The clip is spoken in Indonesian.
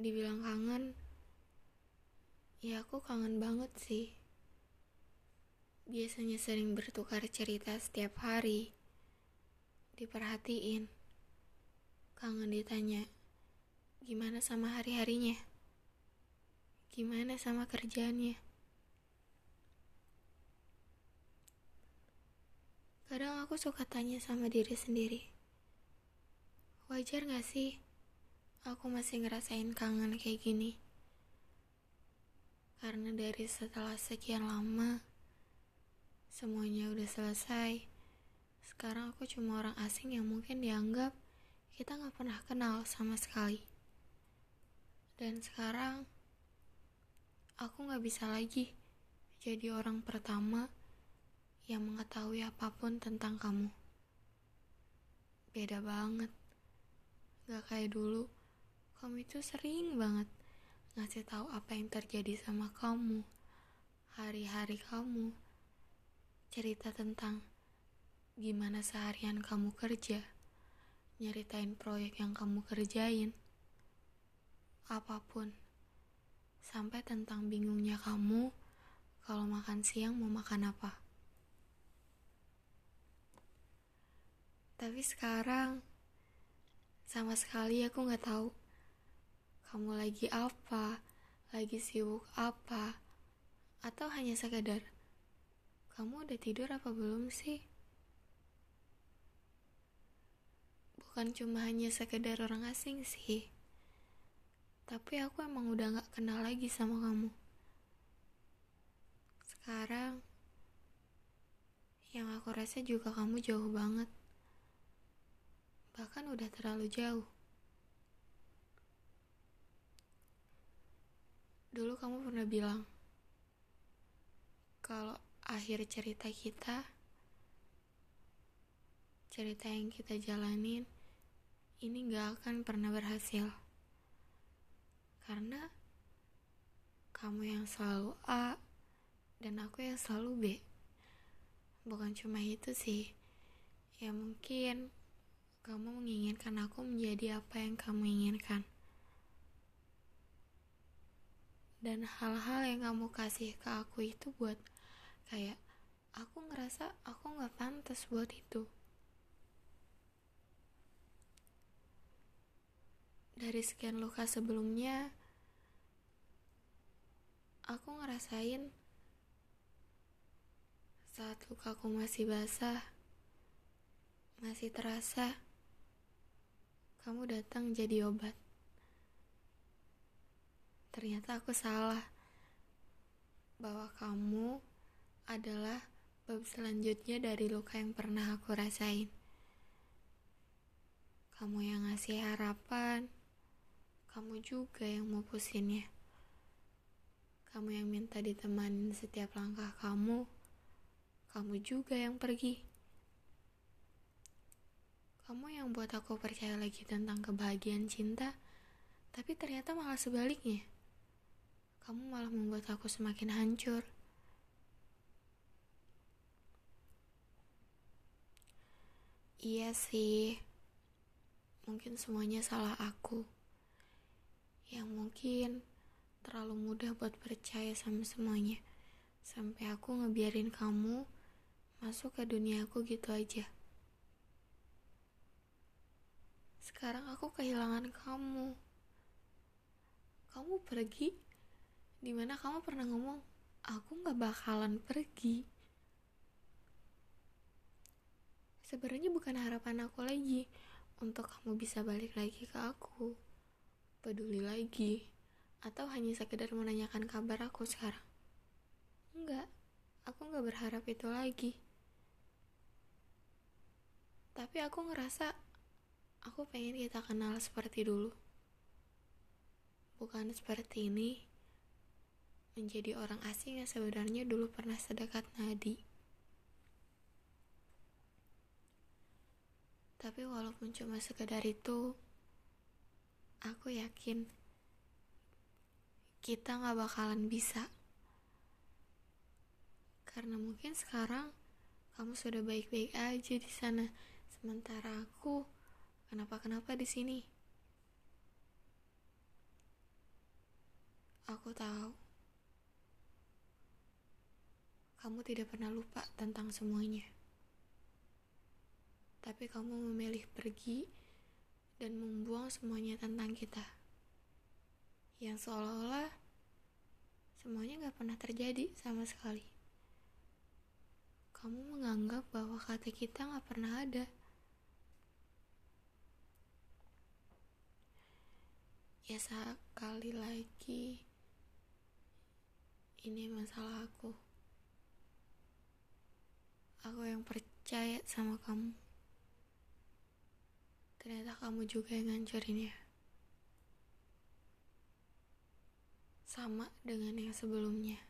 Dibilang kangen, ya aku kangen banget sih. Biasanya sering bertukar cerita setiap hari. Diperhatiin. Kangen ditanya, gimana sama hari-harinya? Gimana sama kerjaannya? Kadang aku suka tanya sama diri sendiri. Wajar gak sih aku masih ngerasain kangen kayak gini? Karena dari setelah sekian lama, semuanya udah selesai. Sekarang aku cuma orang asing yang mungkin dianggap kita gak pernah kenal sama sekali. Dan sekarang, aku gak bisa lagi jadi orang pertama yang mengetahui apa pun tentang kamu. Beda banget. Gak kayak dulu, kamu itu sering banget ngasih tahu apa yang terjadi sama kamu, hari-hari kamu, cerita tentang gimana seharian kamu kerja, nyeritain proyek yang kamu kerjain, apa pun, sampai tentang bingungnya kamu kalau makan siang mau makan apa. Tapi sekarang sama sekali aku nggak tahu kamu lagi apa, lagi sibuk apa, atau hanya sekedar kamu udah tidur apa belum sih? Bukan cuma hanya sekedar orang asing sih, tapi aku emang udah gak kenal lagi sama kamu. Sekarang, yang aku rasa juga kamu jauh banget bahkan udah terlalu jauh. Dulu kamu pernah bilang, kalau akhir cerita kita, cerita yang kita jalanin, ini gak akan pernah berhasil. Karena kamu yang selalu A, dan aku yang selalu B. Bukan cuma itu sih, ya mungkin kamu menginginkan aku menjadi apa yang kamu inginkan. Dan hal-hal yang kamu kasih ke aku itu buat kayak aku ngerasa aku gak pantas buat itu. Dari sekian luka sebelumnya, aku ngerasain saat lukaku masih basah, masih terasa kamu datang jadi obat. Ternyata aku salah bahwa kamu adalah bab selanjutnya dari luka yang pernah aku rasain. Kamu yang ngasih harapan, kamu juga yang mau pusinnya. Kamu yang minta ditemanin setiap langkah kamu, kamu juga yang pergi. Kamu yang buat aku percaya lagi tentang kebahagiaan cinta, tapi ternyata malah sebaliknya. Kamu malah membuat aku semakin hancur. Iya sih, mungkin semuanya salah aku. Yang mungkin terlalu mudah buat percaya sama semuanya. Sampai aku ngebiarin kamu masuk ke dunia aku gitu aja. Sekarang aku kehilangan kamu. Kamu pergi, di mana kamu pernah ngomong, aku gak bakalan pergi. Sebenarnya bukan harapan aku lagi untuk kamu bisa balik lagi ke aku, peduli lagi, atau hanya sekedar menanyakan kabar aku sekarang. Enggak, aku gak berharap itu lagi. Tapi aku ngerasa Aku pengen kita kenal seperti dulu. Bukan seperti ini, menjadi orang asing yang sebenarnya dulu pernah sedekat nadi. Tapi walaupun cuma sekedar itu, aku yakin kita gak bakalan bisa. Karena mungkin sekarang kamu sudah baik-baik aja di sana, sementara aku Kenapa-kenapa di sini? Aku tahu kamu tidak pernah lupa tentang semuanya, tapi kamu memilih pergi dan membuang semuanya tentang kita, yang seolah-olah semuanya gak pernah terjadi sama sekali. Kamu menganggap bahwa kata kita gak pernah ada. Ya sekali lagi, ini masalah aku. Aku yang percaya sama kamu. Ternyata kamu juga yang ngancurinnya. Sama dengan yang sebelumnya.